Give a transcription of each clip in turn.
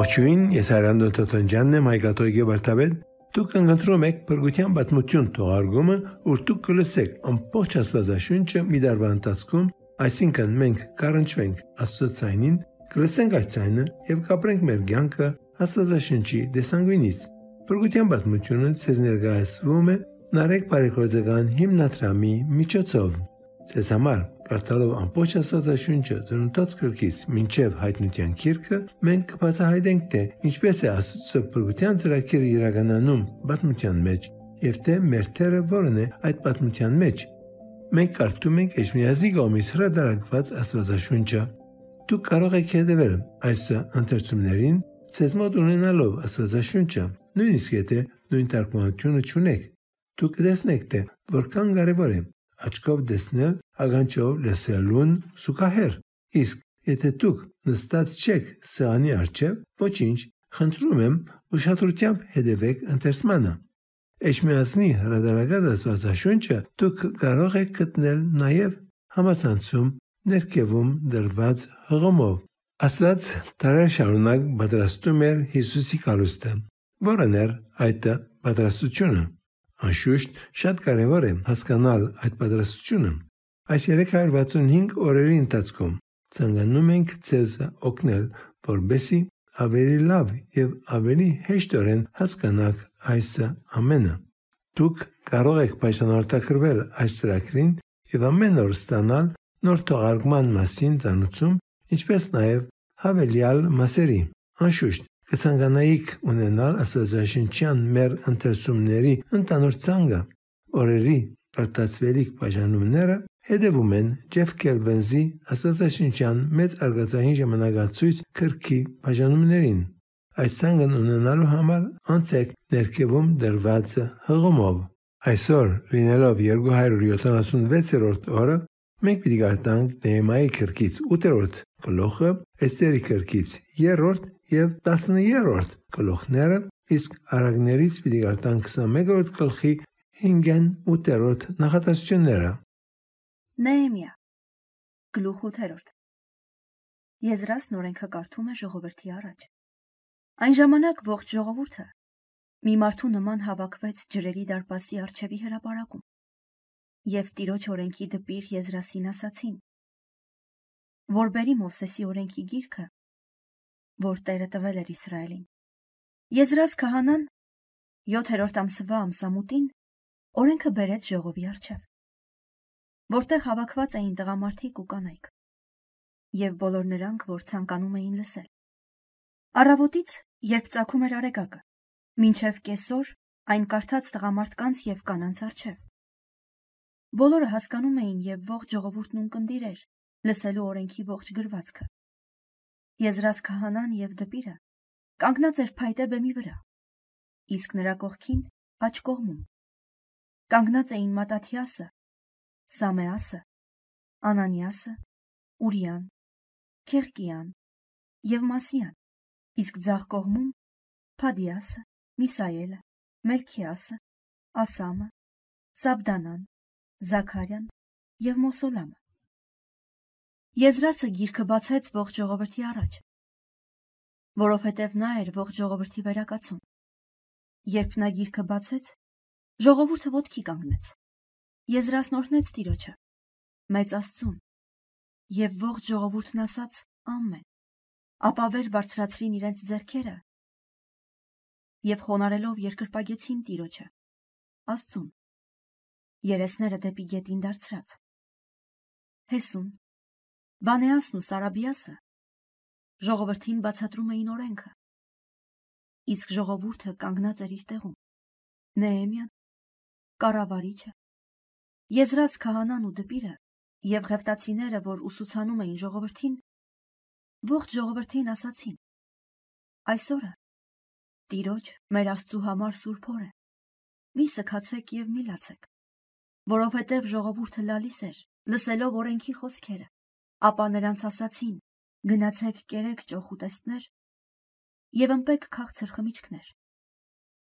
Ողջույն, ես Հայրանդո Տոտոնջանն եմ, հայկաթողիկե վարդապետ։ Դուք ընտրում եք բրգության պատմություն թողարկումը, ուր դուք կլսեք ամբողջ Աստվածաշունչը մի դարվա ընթացքում, այսինքն մենք կառնչվենք Աստծոցայինին, կլսենք այդ ցայնը եւ կապրենք մեր կյանքը Աստվածաշունչի դեսանգույնից։ Բրգության պատմությունը ցեզ ներկայացվում է Նարեկ բարեգործական հիմնադրամի միջոցով։ Ցեզ համար Կարդալով ամբողջ Աստվածաշունչը ծննդոց գրքից մինչև հայտնության քիրքը, մենք կբացահայտենք թե ինչպես է Աստծո բրգության ծրագիրը իրականանում պատմության մեջ եւ թե մեր թերը որն է այդ պատմության մեջ։ Մենք կարդում ենք Էջմիածի կողմից հրատարակված Աստվածաշունչը։ Դուք կարող եք հետևել այս ընթերցումներին ցեզ մոտ ունենալով Աստվածաշունչը, նույնիսկ եթե նույն թարգմանությունը չունեք։ Դուք կտեսնեք թե որքան կարևոր է աչքով տեսնել, ագանչով լսելուն սուքահեր։ Իսկ եթե դուք նստած չեք սեղանի առջև, ոչինչ, խնդրում եմ ուշադրությամբ հետևեք ընթերցմանը։ Էջմիածնի հրադարագած աստվածաշունչը դուք կարող եք գտնել նաև համասանցում ներքևում դրված հղումով։ Աստված տարեր շարունակ պատրաստում էր Հիսուսի կալուստը, որն էր այդ պատրաստությունը։ Անշուշտ շատ կարևոր է հասկանալ այդ պատրաստությունը։ Այս 365 օրերի ընթացքում ցանկանում ենք ցեզ օգնել, որբեսի ավելի լավ եւ ավելի հեշտորեն հասկանաք այս ամենը։ Դուք կարող եք պայմանավորվել այս ծրագրին եւ ամեն օր ստանալ նոր թողարկման մասին ծանոթում, ինչպես նաեւ հավելյալ մասերի։ Անշուշտ կցանկանայիք ունենալ աստվածաշնչյան մեր ընթերցումների ընդանուր ցանկը, օրերի արտացվելիք բաժանումները հետևում են Ջեֆ Կելվենզի աստվածաշնչյան մեծ արգածային ժամանակացույց քրքի բաժանումներին։ Այս ցանկն ունենալու համար անցեք ներքևում դրված հղումով։ Այսօր լինելով 276-րդ օրը մենք պիտի գարտանք Նեհեմիայի քրքից 8-րդ գլուխը, Էստերի քրքից 3-րդ եւ 10-րդ գլուխները, իսկ արագներից պիտի գարտան 21-րդ գլխի 5-ն 8-րդ նախատեսությունները։ Նեեմիա գլուխ 8-րդ Եզրասն օրենքը կարդում է ժողովրդի առաջ։ Այն ժամանակ ողջ ժողովուրդը մի մարդու նման հավաքվեց ջրերի դարպասի արջևի հրապարակում։ Եվ տիրոջ օրենքի դպիր Եզրասին ասացին. որ բերի Մովսեսի օրենքի գիրքը որ Տերը տվել էր Իսրայելին։ Եզրած քահանան 7-րդ ամսվա ամսամուտին օրենքը բերեց ժողովի առջև, որտեղ հավաքված էին տղամարդիկ ու կանայք, եւ բոլոր նրանք, որ ցանկանում էին լսել։ Առավոտից, երբ ծագում էր արեգակը, մինչև կեսօր այն կարդաց տղամարդկանց եւ կանանց առջև։ Բոլորը հասկանում էին եւ ողջ ժողովուրդն ունկնդիր էր լսելու օրենքի ողջ գրվածքը։ Եզրած քահանան եւ դպիրը կանգնած էր փայտե բեմի վրա, իսկ նրա կողքին աջ կողմում. Կանգնած էին Մատաթիասը, Սամեասը, Անանիասը, Ուրիան, Քեղկիան եւ Մասիան, իսկ ձախ կողմում Փադիասը, Միսայելը, Մելքիասը, Ասամը, Սաբդանան, Զաքարյան եւ Մոսոլամը։ Եզրասը գիրքը բացեց ողջ ժողովրդի առաջ, որովհետև նա էր ողջ ժողովրդի վերակացուն։ Երբ նա գիրքը բացեց, ժողովուրդը ոտքի կանգնեց։ Եզրասն օրհնեց Տիրոջը, մեծ Աստծուն, եւ ողջ ժողովուրդն ասաց. Ամեն։ Ապա վեր բարձրացրին իրենց ձեռքերը եւ խոնարելով երկրպագեցին Տիրոջը, Աստծուն։ Երեսները դեպի գետին դարձրած։ Հեսուն Բանեասն ու Սարաբիասը ժողովրդին բացատրում էին օրենքը։ Իսկ ժողովուրդը կանգնած էր իր տեղում։ Նեեմյան, կառավարիչը, Եզրաս քահանան ու դպիրը եւ ղևտացիները, որ ուսուցանում էին ժողովրդին, ողջ ժողովրդին ասացին. Այսօրը Տիրոջ մեր Աստծու համար սուրբ օր է։ Մի սքացեք եւ մի լացեք, որովհետեւ ժողովուրդը լալիս էր, լսելով օրենքի խոսքերը ապա նրանց ասացին. գնացեք կերեք ճոխ ուտեստներ եւ ըմպեք քաղցր խմիչքներ։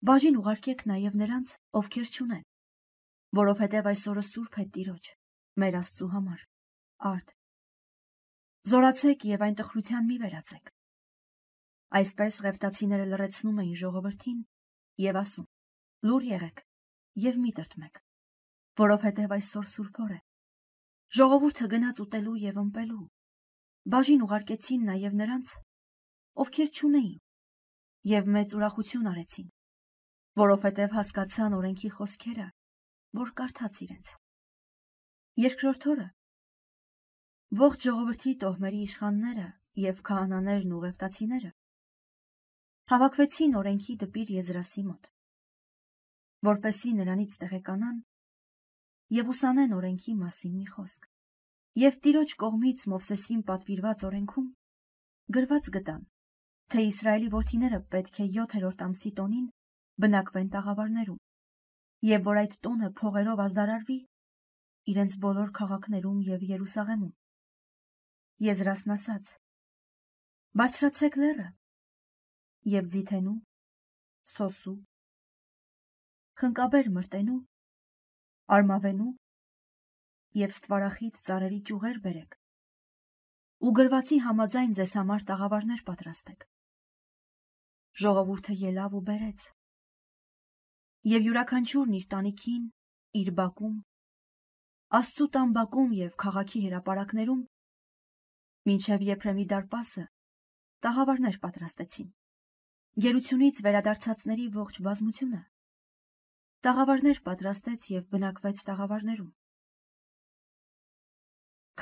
Բաժին ուղարկեք նաեւ նրանց, ովքեր չունեն, որովհետեւ այսօրը սուրբ է Տիրոջ, մեր Աստծու համար։ Արդ։ Զորացեք եւ այն տխրության մի վերացեք։ Այսպես ղևտացիները լրացնում էին ժողովրդին եւ ասում. Լուր եղեք եւ մի տրտմեք, որովհետեւ այսօր սուրբ օր է։ Ժողովուրդը գնաց ուտելու եւ ըմպելու։ Բաժին ուղարկեցին նաեւ նրանց, ովքեր չունեին, եւ մեծ ուրախություն արեցին, որովհետեւ հասկացան օրենքի խոսքերը, որ կարդաց իրենց։ Երկրորդ օրը. Ողջ ժողովրդի տոհմերի իշխանները եւ քահանաներն ու ղևտացիները հավաքվեցին օրենքի դպիր Եզրասի մոտ, որպեսի նրանից տեղեկանան եւ ուսանեն օրենքի մասին մի խոսք։ Եվ Տիրոջ կողմից Մովսեսին պատվիրված օրենքում գրված գտան, թե Իսրայելի որդիները պետք է 7-րդ ամսի տոնին բնակվեն տաղավարներում, եւ որ այդ տոնը փողերով ազդարարվի իրենց բոլոր քաղաքներում եւ Երուսաղեմում։ Եզրասն ասաց. Բարձրացեք լերը եւ ձիթենու, սոսու, խնկաբեր մրտենու, արմավենու եւ ստվարախիտ ծառերի ճյուղեր բերեք ու գրվածի համաձայն ձեզ համար տաղավարներ պատրաստեք։ Ժողովուրդը ելավ ու բերեց։ Եվ յուրաքանչյուրն իր տանիքին, իր բակում, Աստծու տան բակում եւ քաղաքի հրապարակներում, մինչև Եփրեմի դարպասը, տաղավարներ պատրաստեցին գերությունից վերադարձածների ողջ բազմությունը տաղավարներ պատրաստեց եւ բնակվեց տաղավարներում։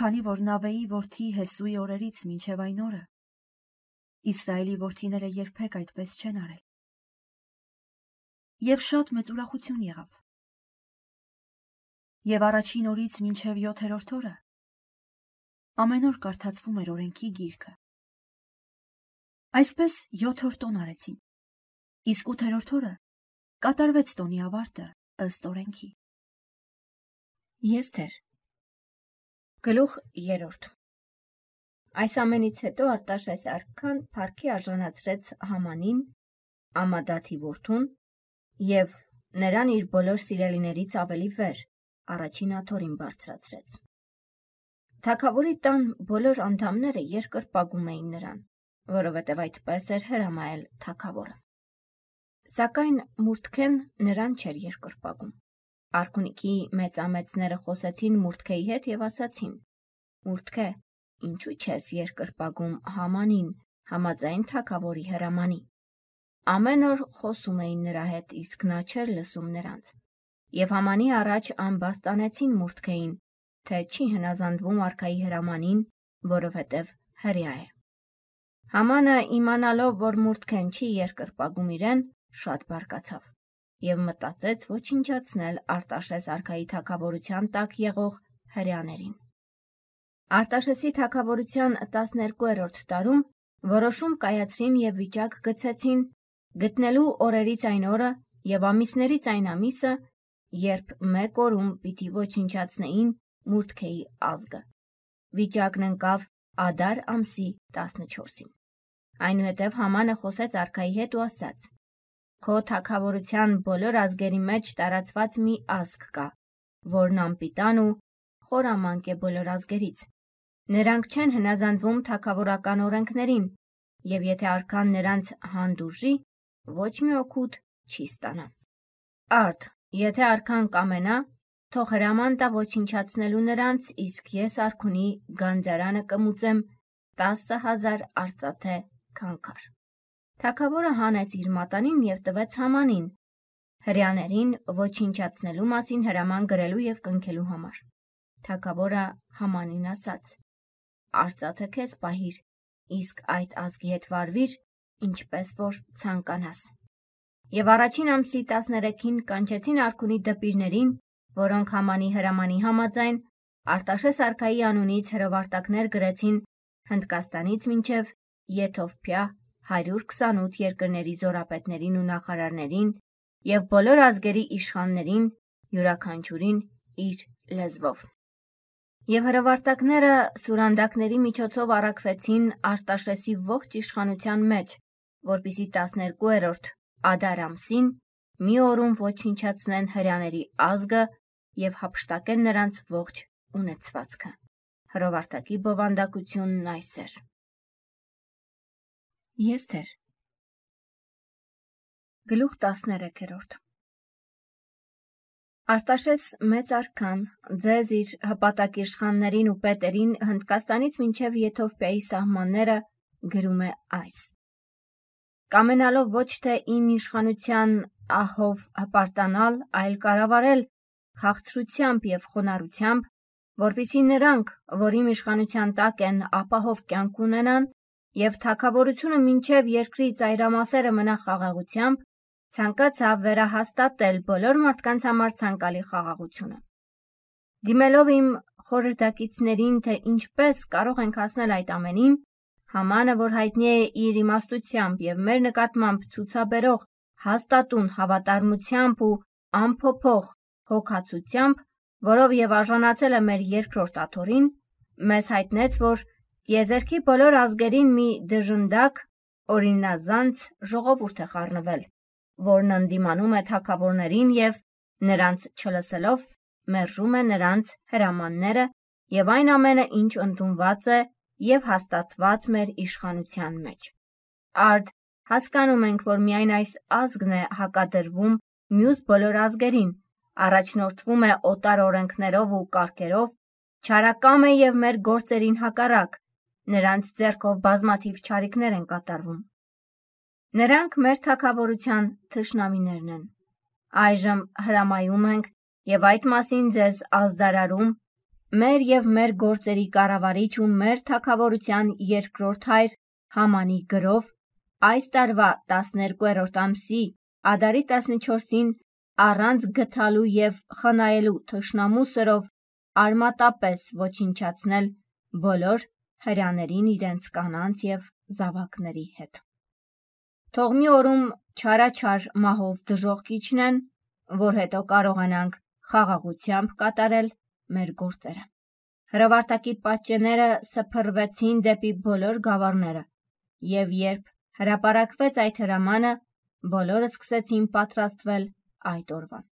Քանի որ Նավեի որդի Հեսուի օրերից մինչև այն օրը Իսրայելի որդիները երբեք այդպես չեն արել։ Եվ շատ մեծ ուրախություն եղավ։ Եվ առաջին օրից մինչև 7-րդ օրը ամեն օր կարդացվում էր օրենքի գիրքը։ Այսպես 7 օր տոն արեցին։ Իսկ 8-րդ օրը կատարվեց տոնի ավարտը ըստ օրենքի։ Եստեր Գլուխ 3 Այս ամենից հետո Արտաշես արքան Փարքի արժանացրեց Hamanին, Ամադաթի որդուն, եւ նրան իր բոլոր սիրելիներից ավելի վեր առաջին աթորին բարձրացրեց։ Թագավորի տան բոլոր անդամները երկրպագում էին նրան որովհետև այդպես էր հրամայել թագավորը։ Սակայն Մուրթքեն նրան չէր երկրպագում։ Արքունիքի մեծամեծները խոսեցին Մուրթքեի հետ եւ ասացին. Մուրթքե, ինչու չես երկրպագում Hamanին, համաձայն թակավորի հրամանի։ Ամեն օր խոսում էին նրա հետ, իսկ նա չէր լսում նրանց։ Եվ Համանի առաջ ամբաստանեցին Մուրթքեին, թե չի հնազանդվում արքայի հրամանին, որովհետև հрья է։ Համանը իմանալով, որ Մուրթքեն չի երկրպագում իրեն, շատ բարկացավ եւ մտածեց ոչնչացնել Արտաշես արքայի թակավորության տակ եղող հрьяաներին։ Արտաշեսի թակավորության 12-րդ տարում որոշում կայացրին եւ վիճակ գցեցին գտնելու օրերից այն օրը եւ ամիսներից այն ամիսը, երբ մեկ օրում պիտի ոչնչացնեին Մուրթքեի ազգը։ Վիճակն ընկավ Ադար ամսի 14-ին։ Այնուհետև Համանը խոսեց արքայի հետ ու ասաց. Քո թակավորության բոլոր ազգերի մեջ տարածված մի ազգ կա, որն անպիտան ու խորամանկ է բոլոր ազգերից։ Նրանք չեն հնազանդվում թակավորական օրենքներին, եւ եթե արքան նրանց հանդուրժի, ոչ մի օգուտ չի ստանա։ Արդ, եթե արքան կամենա, թող հրաման տա ոչնչացնելու նրանց, իսկ ես արքունի գանձարանը կմուծեմ 10000 արծաթե քանքար։ Թագավորը հանեց իր մատանին եւ տվեց Համանին, հрьяաներին ոչնչացնելու մասին հրաման գրելու եւ կնքելու համար։ Թագավորը Hamanին ասաց. Արծաթը քեզ պահիր, իսկ այդ ազգի հետ վարվիր, ինչպես որ ցանկանաս։ Եվ առաջին ամսի 13-ին կանչեցին արքունի դպիրներին, որոնք Համանի հրամանի համաձայն Արտաշես արքայի անունից հրովարտակներ գրեցին Հնդկաստանից մինչև Եթովփիա 128 երկրների զորապետներին ու նախարարներին և բոլոր ազգերի իշխաններին յուրաքանչյուրին իր լեզվով։ Եվ հրովարտակները սուրանդակների միջոցով առաքվեցին Արտաշեսի ողջ իշխանության մեջ, որպիսի 12-րդ Ադար ամսին մի օրում ոչնչացնեն հրյաների ազգը և հափշտակեն նրանց ողջ ունեցվածքը։ Հրովարտակի բովանդակությունն այս էր. Եստեր Գլուխ 13-րդ Արտաշես մեծ արքան ձեզ իր հպատակի իշխաններին ու պետերին Հնդկաստանից մինչև Եթովպիայի սահմանները գրում է այս. Կամենալով ոչ թե իմ իշխանության ահով հպարտանալ, այլ կառավարել խաղաղությամբ եւ խոնարհությամբ, որpիսի նրանք, որ իմ իշխանության տակ են, ապահով կյանք ունենան եւ թակավորությունը մինչև երկրի ծայրամասերը մնա խաղաղությամբ, ցանկացավ վերահաստատել բոլոր մարդկանց համար ցանկալի խաղաղությունը։ Դիմելով իմ խորհրդակիցներին, թե ինչպես կարող ենք հասնել այդ ամենին, Համանը, որ հայտնի է իր իմաստությամբ եւ մեր նկատմամբ ցուցաբերող հաստատուն հավատարմությամբ ու անփոփոխ հոգացությամբ, որով եւ արժանացել է մեր երկրորդ աթորին, մեզ հայտնեց, որ Եզերքի բոլոր ազգերին մի դժնդակ, օրինազանց ժողովուրդ է խառնվել, որն ընդդիմանում է թակավորներին եւ նրանց չլսելով մերժում է նրանց հրամանները եւ այն ամենը, ինչ ընդունված է եւ հաստատված մեր իշխանության մեջ։ Արդ հասկանում ենք, որ միայն այս ազգն է հակադրվում մյուս բոլոր ազգերին, առաջնորդվում է օտար օրենքներով ու կարգերով, չարակամ է եւ մեր գործերին հակառակ, Նրանց ձեռքով բազմաթիվ չարիքներ են կատարվում։ Նրանք մեր թակավորության թշնամիներն են։ Այժմ հրամայում ենք եւ այդ մասին ձեզ ազդարարում մեր եւ մեր գործերի կառավարիչ ու մեր թակավորության երկրորդ հայր Համանի գրով այս տարվա 12-րդ ամսի Ադարի 14-ին առանց գթալու եւ խնայելու թշնամու սրով արմատապես ոչնչացնել բոլոր հրյաներին իրենց կանանց եւ զավակների հետ։ Թող մի օրում չարաչար մահով դժող կիչնեն, որ հետո կարողանանք խաղաղությամբ կատարել մեր գործերը։ Հրավարտակի պատճենները սփռվեցին դեպի բոլոր գավառները, եւ երբ հրապարակվեց այդ հրամանը, բոլորը սկսեցին պատրաստվել այդ օրվան։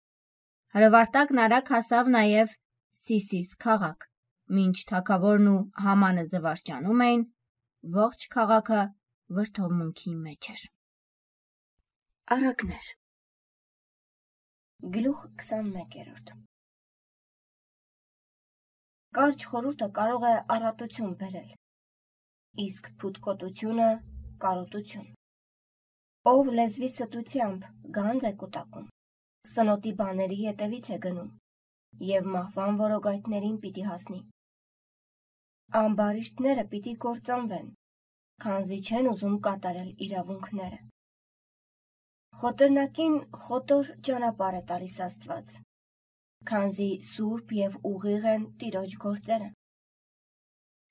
Հրավարտակն արագ հասավ նաեւ Սիսիս քաղաք, Մինչ թագավորն ու համանը զվարճանում էին, ողջ քաղաքը վրդովմունքի մեջ էր։ Արագներ Գլուխ 21-րդ Կարճ խորուրդը կարող է առատություն բերել, իսկ փութկոտությունը կարոտություն։ Ով լեզվի ստությամբ գանձ է կուտակում, սնոտի բաների հետևից է գնում եւ մահվան որոգայթներին պիտի հասնի։ Ամբարիշտները պիտի կործանվեն, քանզի չեն ուզում կատարել իրավունքները։ Խոտրնակին խոտոր ճանապարհ է տալիս Աստված, քանզի սուրբ եւ ուղիղ են Տիրոջ գործերը։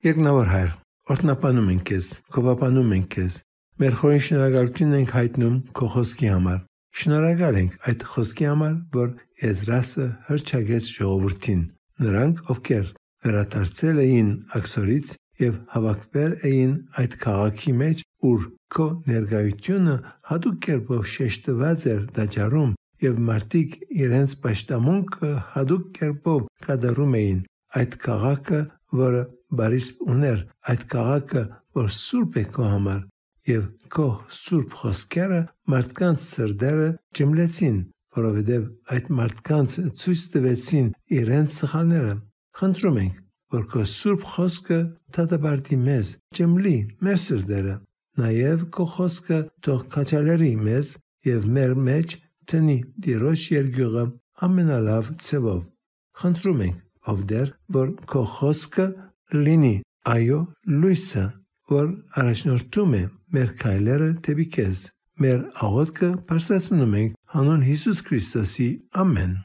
Երկնավոր Հայր, օրհնապանում ենք քեզ, գովապանում ենք քեզ։ Մեր խորին շնորհակալությունն ենք հայտնում քո խոսքի համար։ Շնորհակալ ենք այդ խոսքի համար, որ Եզրասը հրճագեց ժողովրդին։ Նրանք, ովքեր վերադարձել էին Աքսորից եւ հավաքվել էին այդ քաղաքի մեջ, ուր քո ներկայությունը հատուկ կերպով շեշտված էր դաջարում եւ մարդիկ իրենց պաշտամունքը հատուկ կերպով կատարում էին այդ քաղաքը, որը բարիս ուներ, այդ քաղաքը, որ սուրբ է քո համար եւ քո սուրբ խոսքերը մարդկանց սրդերը ջմլեցին, որովհետեւ այդ մարդկանց ցույց տվեցին իրենց սխալները Խնդրում ենք, որ քո սուրբ խոսքը դատապարտի մեզ, ջմլի մեր սրտերը, նաև քո խոսքը թող քաչալերի մեզ եւ մեր մեջ տնի դիրոշ երգյուղը ամենալավ ցևով։ Խնդրում ենք, ով դեր, որ քո խոսքը լինի այո լույսը, որ առաջնորդում է մեր քայլերը դեպի քեզ։ Մեր աղոթքը բարձրացնում ենք հանուն Հիսուս Քրիստոսի ամեն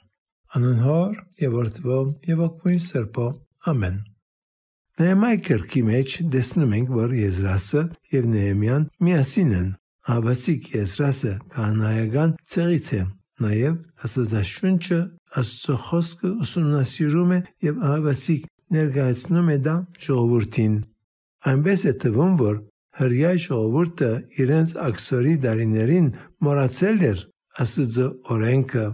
Անուն Հոր եւ Որդվո եւ Ոգին Սրբո։ Ամեն։ Նեհեմիայի գրքի մեջ տեսնում ենք, որ Եզրասը եւ Նեհեմիան միասին են։ Աբասիկ Եզրասը կանայական ցեղից է։ Նաեւ Աստվածաշունչը Աստծո խոսքը ուսումնասիրում է եւ Աբասիկ ներկայացնում է դա ժողովրդին։ Այնպես է թվում, որ հրյա ժողովուրդը իրենց աքսորի դարիներին մոռացել էր Աստծո օրենքը։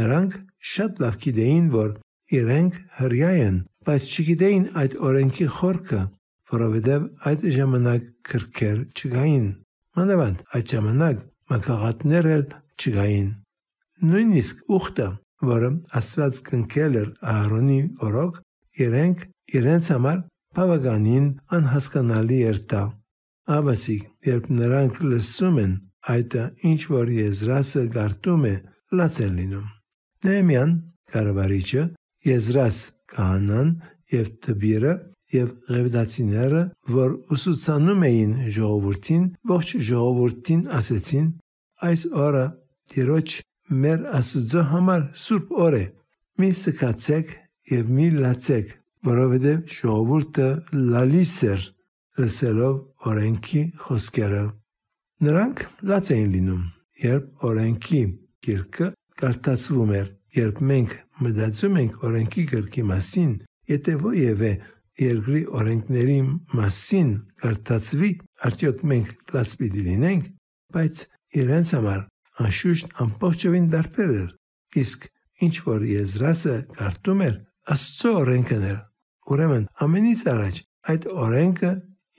Նրանք շատ լավ գիտեին, որ իրենք հрья են, բայց չգիտեին այդ օրենքի խորքը, որովհետև այդ ժամանակ քրքեր չգային։ Մանավանդ այդ ժամանակ մակաղատներ էլ չգային։ Նույնիսկ ուխտը, որը ասված կնքել էր Ահարոնի օրոք, իրենք իրենց համար բավականին անհասկանալի էր դա։ Աբասի, երբ նրանք լսում են այդ ինչ որ Եզրասը գարտում է, լաց են լինում։ Նեհեմյան կառավարիչը, Եզրաս քահանան եւ Տբիրը եւ Ղևդացիները, որ ուսուցանում էին ժողովրդին, ողջ ժողովրդին ասեցին. այս օրը Տիրոջ մեր Աստծո համար սուրբ օր է։ Մի սկացեք եւ մի լացեք, որովհետեւ ժողովուրդը լալիս էր լսելով օրենքի խոսքերը։ Նրանք լաց էին լինում, երբ օրենքի գիրքը կարդացվում էր, երբ մենք մտածում ենք օրենքի գրքի մասին, եթե ովևէ երկրի օրենքների մասին կարդացվի, արդյոք մենք լաց պիտի լինենք, բայց իրենց համար անշուշտ ամբողջովին դարբեր էր, իսկ ինչ որ Եզրասը կարդում էր, Աստծո օրենքն էր։ Ուրեմն ամենից առաջ այդ օրենքը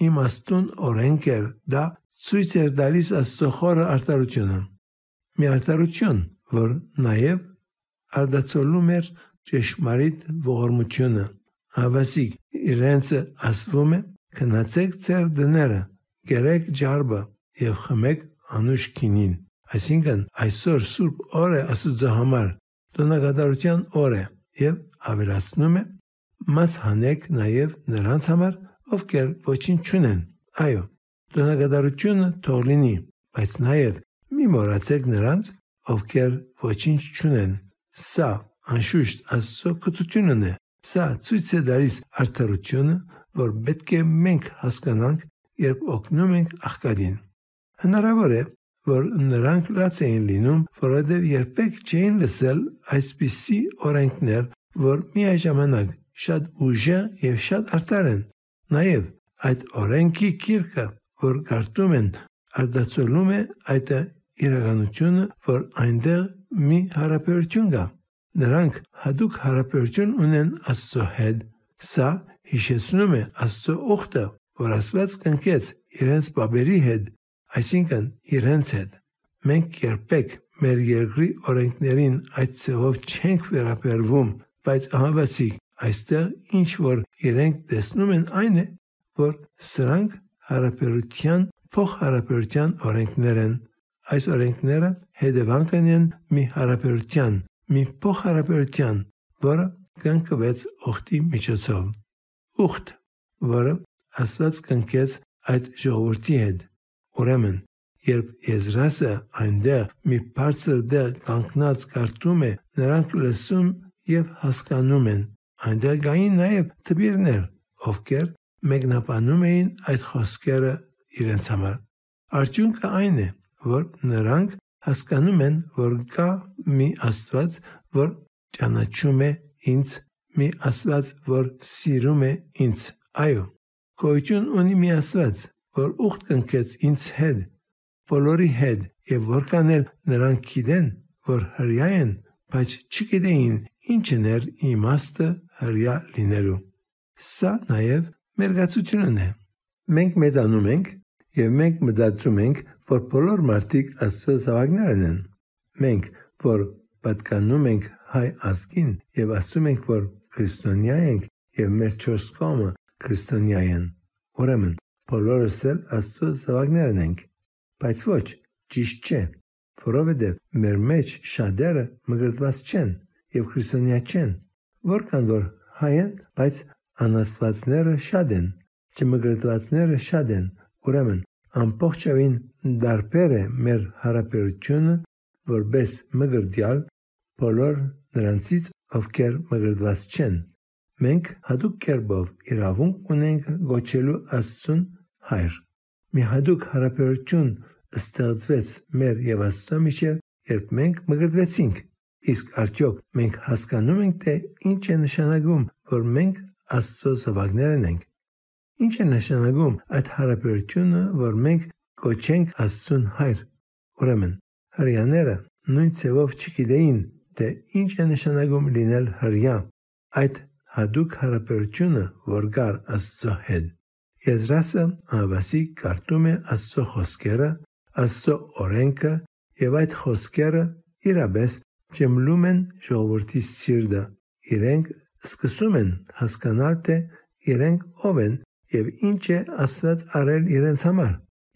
իմաստուն օրենք էր, դա ցույց էր տալիս Աստծո խորը արտարությունը։ Մի արտարություն, որ նաև արդացոլում էր ճշմարիտ ողորմությունը։ Ավասիկ իրենց ասվում է քնացեք ձեր դները, գերեք ջարբը եւ խմեք անուշ քինին։ Այսինքն այսօր Սուրբ օր է Աստծո համար, տոնակատարության օր է եւ ավելացնում է մաս հանեք նաեւ նրանց համար, ովքեր ոչինչ չունեն։ Այո, տոնակատարությունը թող լինի, բայց նաեւ մի մոռացեք նրանց, ովքեր ոչինչ չունեն։ Սա անշուշտ Աստծո կտությունն է։ Սա ցույց է տալիս արդարությունը, որ պետք է մենք հասկանանք, երբ օգնում ենք աղքատին։ Հնարավոր է, որ նրանք լաց էին լինում, որովհետև երբեք չէին լսել այսպիսի օրենքներ, որ միաժամանակ շատ ուժեղ եւ շատ արտար են։ Նաեւ այդ օրենքի կիրքը, որ կարդում են, արդացոլում է այդ իրականությունը, որ այնտեղ մի հարաբերություն կա։ Նրանք հadoop հարաբերություն ունեն Աստծո հետ։ Սա հիշեցնում է Աստծո ուխտը, որ Աստված կնքեց իրենց բաբերի հետ, այսինքն իրենց հետ։ Մենք երբեք մեր երկրի օրենքներին այդ ծավով չենք վերաբերվում, բայց ահավասիկ այստեղ ինչ որ իրենք տեսնում են այն է, որ սրանք հարաբերության փոխհարաբերության օրենքներ են։ Այս օրենքները հետևանքն են մի հարաբերության, մի փոխհարաբերության, որը կնքվեց օխտի միջոցով ուխտ, որը Աստված կնքեց այդ ժողովրդի հետ։ Ուրեմն, երբ Եզրասը այնտեղ մի բարձր դեղ կանգնած կարդում է, նրանք լսում եւ հասկանում են։ Այնտեղ կային նաեւ տբիրներ, ովքեր մեկնաբանում էին այդ խոսքերը իրենց համար։ Արդյունքը այն է, որ նրանք հասկանում են, որ կա մի Աստված, որ ճանաչում է ինձ, մի Աստված, որ սիրում է ինձ։ Այո, գոյություն ունի մի Աստված, որ ուխտ կնքեց ինձ հետ, բոլորի հետ, եւ որքան էլ նրանք գիտեն, որ հрья են, բայց չգիտեին ինչն էր իմաստը հрья լինելու։ Սա նաև մերգացությունն է։ Մենք մեծանում ենք եւ մենք մտածում ենք, որ բոլոր մարդիկ Աստծո զավակներն են։ Մենք, որ պատկանում ենք հայ ազգին եւ ասում ենք, որ քրիստոնյա ենք եւ մեր չորս կողմը քրիստոնյա են։ Ուրեմն բոլորս էլ Աստծո զավակներն ենք։ Բայց ոչ, ճիշտ չէ, որովհետեւ մեր մեջ շատերը մգրտված չեն եւ քրիստոնյա չեն։ Որքան որ հայ են, բայց անաստվածները շատ են, չմգրտվածները շատ են։ Ուրեմն ամբողջովին դարբեր է մեր հարաբերությունը որբես մգրդյալ բոլոր նրանցից ովքեր մգրդված չեն։ Մենք հadoop կերպով իրավունք ունենք գոչելու Աստծուն հայր։ Մի հadoop հարաբերություն ստեղծվեց մեր եւ Աստծո միջեւ, երբ մենք մգրդվեցինք։ Իսկ արդյոք մենք հասկանում ենք, թե ինչ է նշանակում, որ մենք Աստծո զավակներն ենք։ Ինչ է նշանակում այդ հարաբերությունը, որ մենք կոչենք Աստծուն հայր։ Ուրեմն, հрьяները նույն ցևով չգիտեին, թե ինչ է նշանակում լինել հрья։ Այդ հadouk հարաբերությունը, որ կար Աստծո հետ։ Եզրասը ավասի կարտում է Աստծո խոսքերը, Աստծո օրենքը եւ այդ խոսքերը իրապես ջմլում են ժողովրդի սիրտը։ Իրենք սկսում են հասկանալ, թե իրենք ով են եւ ինչ է Աստված արել իրենց համար։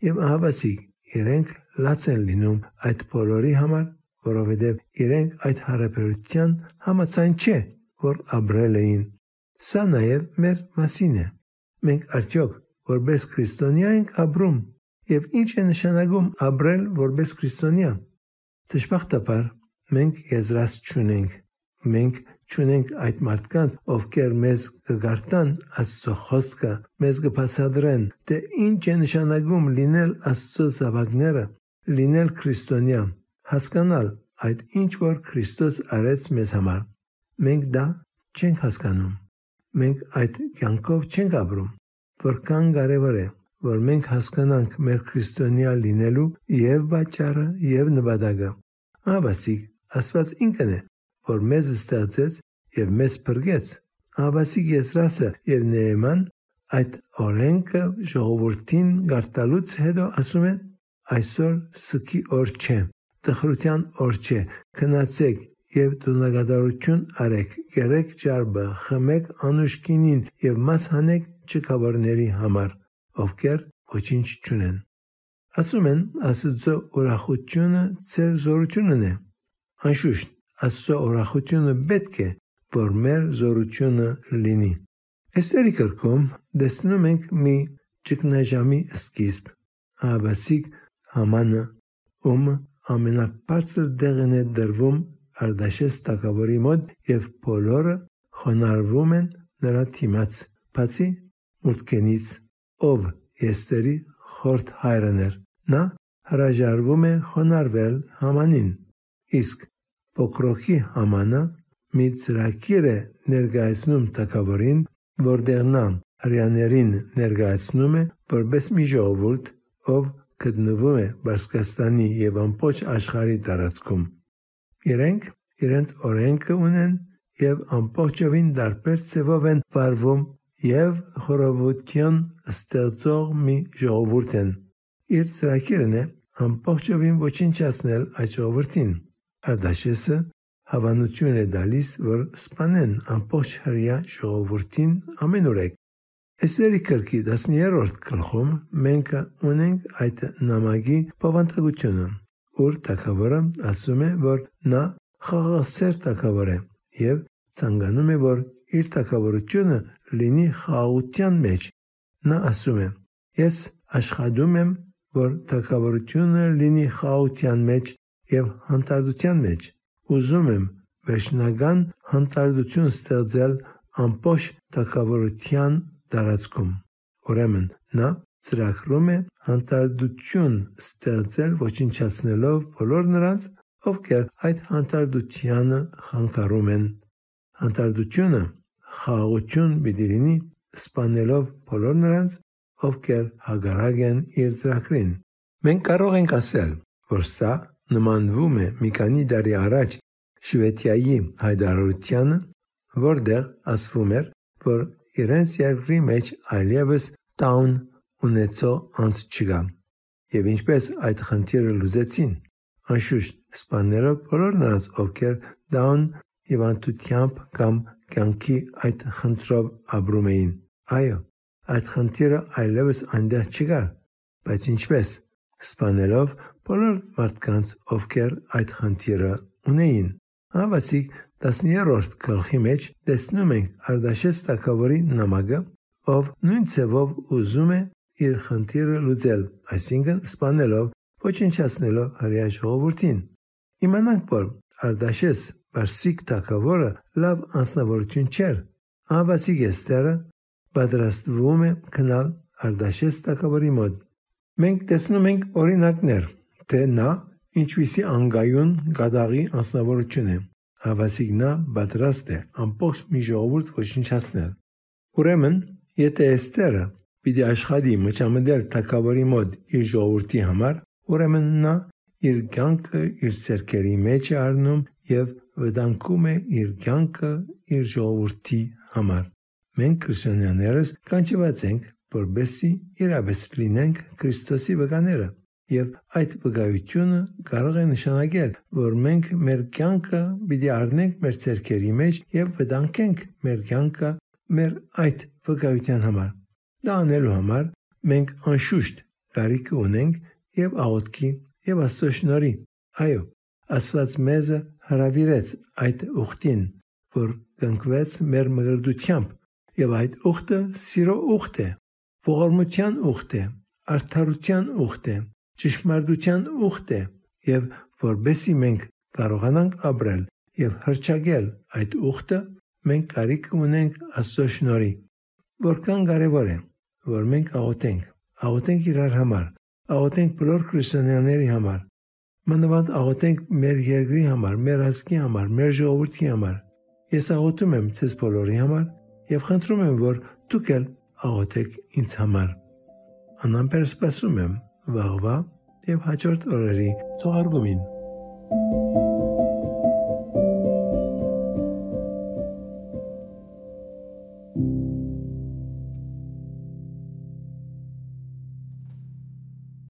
Եվ ահավասիկ իրենք լաց են լինում այդ բոլորի համար, որովհետև իրենք այդ հարաբերության համաձայն չէ, որ ապրել էին։ Սա նաև մեր մասին է։ Մենք արդյոք որպես քրիստոնյա ենք ապրում եւ ինչ է նշանակում ապրել որպես քրիստոնյա։ Դժբախտաբար մենք եզրած չունենք։ Մենք չունենք այդ մարդկանց, ովքեր մեզ կգարտան Աստծո խոսքը, մեզ կբացատրեն, թե ինչ է նշանակում լինել Աստծո զավակները, լինել քրիստոնյա, հասկանալ այդ ինչ որ Քրիստոս արեց մեզ համար։ Մենք դա չենք հասկանում։ Մենք այդ կյանքով չենք ապրում։ Որքան կարևոր է, որ մենք հասկանանք մեր քրիստոնյա լինելու եւ բաճարը եւ նպատակը։ Աբասիկ Աստված ինքն է, որ մեզ ստեղծեց եւ մեզ բրգեց։ Աբասիկ Եսրասը եւ Նեեման այդ օրենքը ժողովրդին գարտալուց հետո ասում են. Այսօր սկի օր չէ տխրության օր չէ քնացեք եւ դունագադարություն արեք գերեք ջարբը խմեք անուշկինին եւ մաս հանեք չկավարների համար ովքեր ոչինչ չունեն ասում են աստծո ուրախությունը ծեր զորությունն է անշուշտ աստծո ուրախությունը պետք է որ մեր զորությունը լինի Էստերի կրկում դեսնում ենք մի ճգնաժամի սկիզբ աբասիկ համանը ում ամենաբարձր դեղն է դրվում Արդաշես տակավորի մոտ եւ բոլորը խոնարհվում են նրա թիմաց բացի մուտքենից ով Էստերի խորտ հայրն էր նա հրաժարվում է խոնարհվել Hamanին իսկ փոքրոքի համանա մի ծրագիր է ներկայացնում թակավորին, որտեղ նա հрьяաներին ներկայացնում է որպես մի ժողովուրդ, ով գտնվում է Բարսկաստանի եւ ամբողջ աշխարհի տարածքում։ Իրենք իրենց օրենքը ունեն եւ ամբողջովին դարբեր ծևով են վարվում եւ խորովության ստեղծող մի ժողովուրդ են։ Իր ծրագիրն է ամբողջովին ոչնչացնել այդ ժողովրդին։ Արդաշեսը հավանություն է դալիս, որ սպանեն ամբողջ հրյա ժողովրդին ամենուրեք։ Էսերի կրկի 13-րդ գլխում մենք ունենք այդ նամակի բավանդակությունը, որ թակավորը ասում է, որ նա խաղաղասեր թակավոր է եւ ցանկանում է, որ իր թակավորությունը լինի խաղաղության մեջ։ Նա ասում է. Ես աշխատում եմ, որ թակավորությունը լինի խաղաղության մեջ եւ հանդարտության մեջ ուզում եմ վերջնական հանդարտություն ստեղծել ամբողջ թակավորության տարածքում։ Ուրեմն նա ծրագրում է հանդարտություն ստեղծել ոչնչացնելով բոլոր նրանց, ովքեր այդ հանդարտությանը խանգարում են։ Հանդարտությունը խաղաղություն պիտի լինի սպանելով բոլոր նրանց, ովքեր հագարակ են իր ծրագրին։ Մենք կարող ենք ասել, որ սա նմանվում է մի քանի տարի առաջ Շվեդիայի հայտարարությանը, որտեղ ասվում էր, որ իրենց երկրի մեջ այլևս տաուն ունեցող անց չկա։ Եվ ինչպես այդ խնդիրը լուծեցին, անշուշտ սպանելով բոլոր նրանց, ովքեր տաուն հիվանդությամբ կամ կյանքի այդ խնդրով ապրում էին։ Այո, այդ խնդիրը այլևս այնտեղ չկար, բայց ինչպես սպանելով բոլոր մարդկանց, ովքեր այդ խնդիրը ունեին։ Հավասիկ 10-րդ գլխի մեջ տեսնում ենք Արդաշես Տակավորի նամակը, ով նույն ցևով ուզում է իր խնդիրը լուծել, այսինքն սպանելով, ոչնչացնելով հрья ժողովրդին։ Իմանանք, որ Արդաշես Բարսիկ Տակավորը լավ անձնավորություն չէր։ Հավասիկ Էստերը պատրաստվում է քնալ Արդաշես Տակավորի մոտ։ Մենք տեսնում ենք օրինակներ թե նա ինչպիսի անգայուն գադաղի անձնավորություն է։ Հավասիկ նա պատրաստ է ամբողջ մի ժողովուրդ ոչնչացնել։ Ուրեմն, եթե Էստերը պիտի աշխատի մճամդել թակավորի մոտ իր ժողովրդի համար, ուրեմն նա իր կյանքը իր ցերկերի մեջ է առնում եւ վտանգում է իր կյանքը իր ժողովրդի համար։ Մենք քրիստոնյաներս կանչված ենք, որբեսի իրավես լինենք Քրիստոսի վկաները Եվ այդ վկայությունը կարող է նշանակել, որ մենք մեր կյանքը պիտի առնենք մեր ցերկերի մեջ եւ վտանգենք մեր կյանքը մեր այդ վկայության համար։ Դա անելու համար մենք անշուշտ կարիք ունենք եւ աղոթքի եւ Աստծո շնորհի։ Այո, Աստված մեզ հրավիրեց այդ ուխտին, որ կնկվեց մեր մգրդությամբ եւ այդ ուխտը սիրո ուխտ է, ողորմության ուխտ է, արդարության ուխտ է, ճշմարտության ուխտ է եւ որբեսի մենք կարողանանք ապրել եւ հրճագել այդ ուխտը, մենք կարիք ունենք Աստծո շնորհի։ Որքան կարևոր է, որ մենք աղոթենք, աղոթենք իրար համար, աղոթենք բոլոր քրիստոնյաների համար։ Մանավանդ աղոթենք մեր երկրի համար, մեր ազգի համար, մեր ժողովրդի համար։ Ես աղոթում եմ ցես բոլորի համար եւ խնդրում եմ, որ դուք էլ աղոթեք ինձ համար։ Անամբեր սպասում եմ վաղվա եւ հաջորդ օրերի թողարկումին։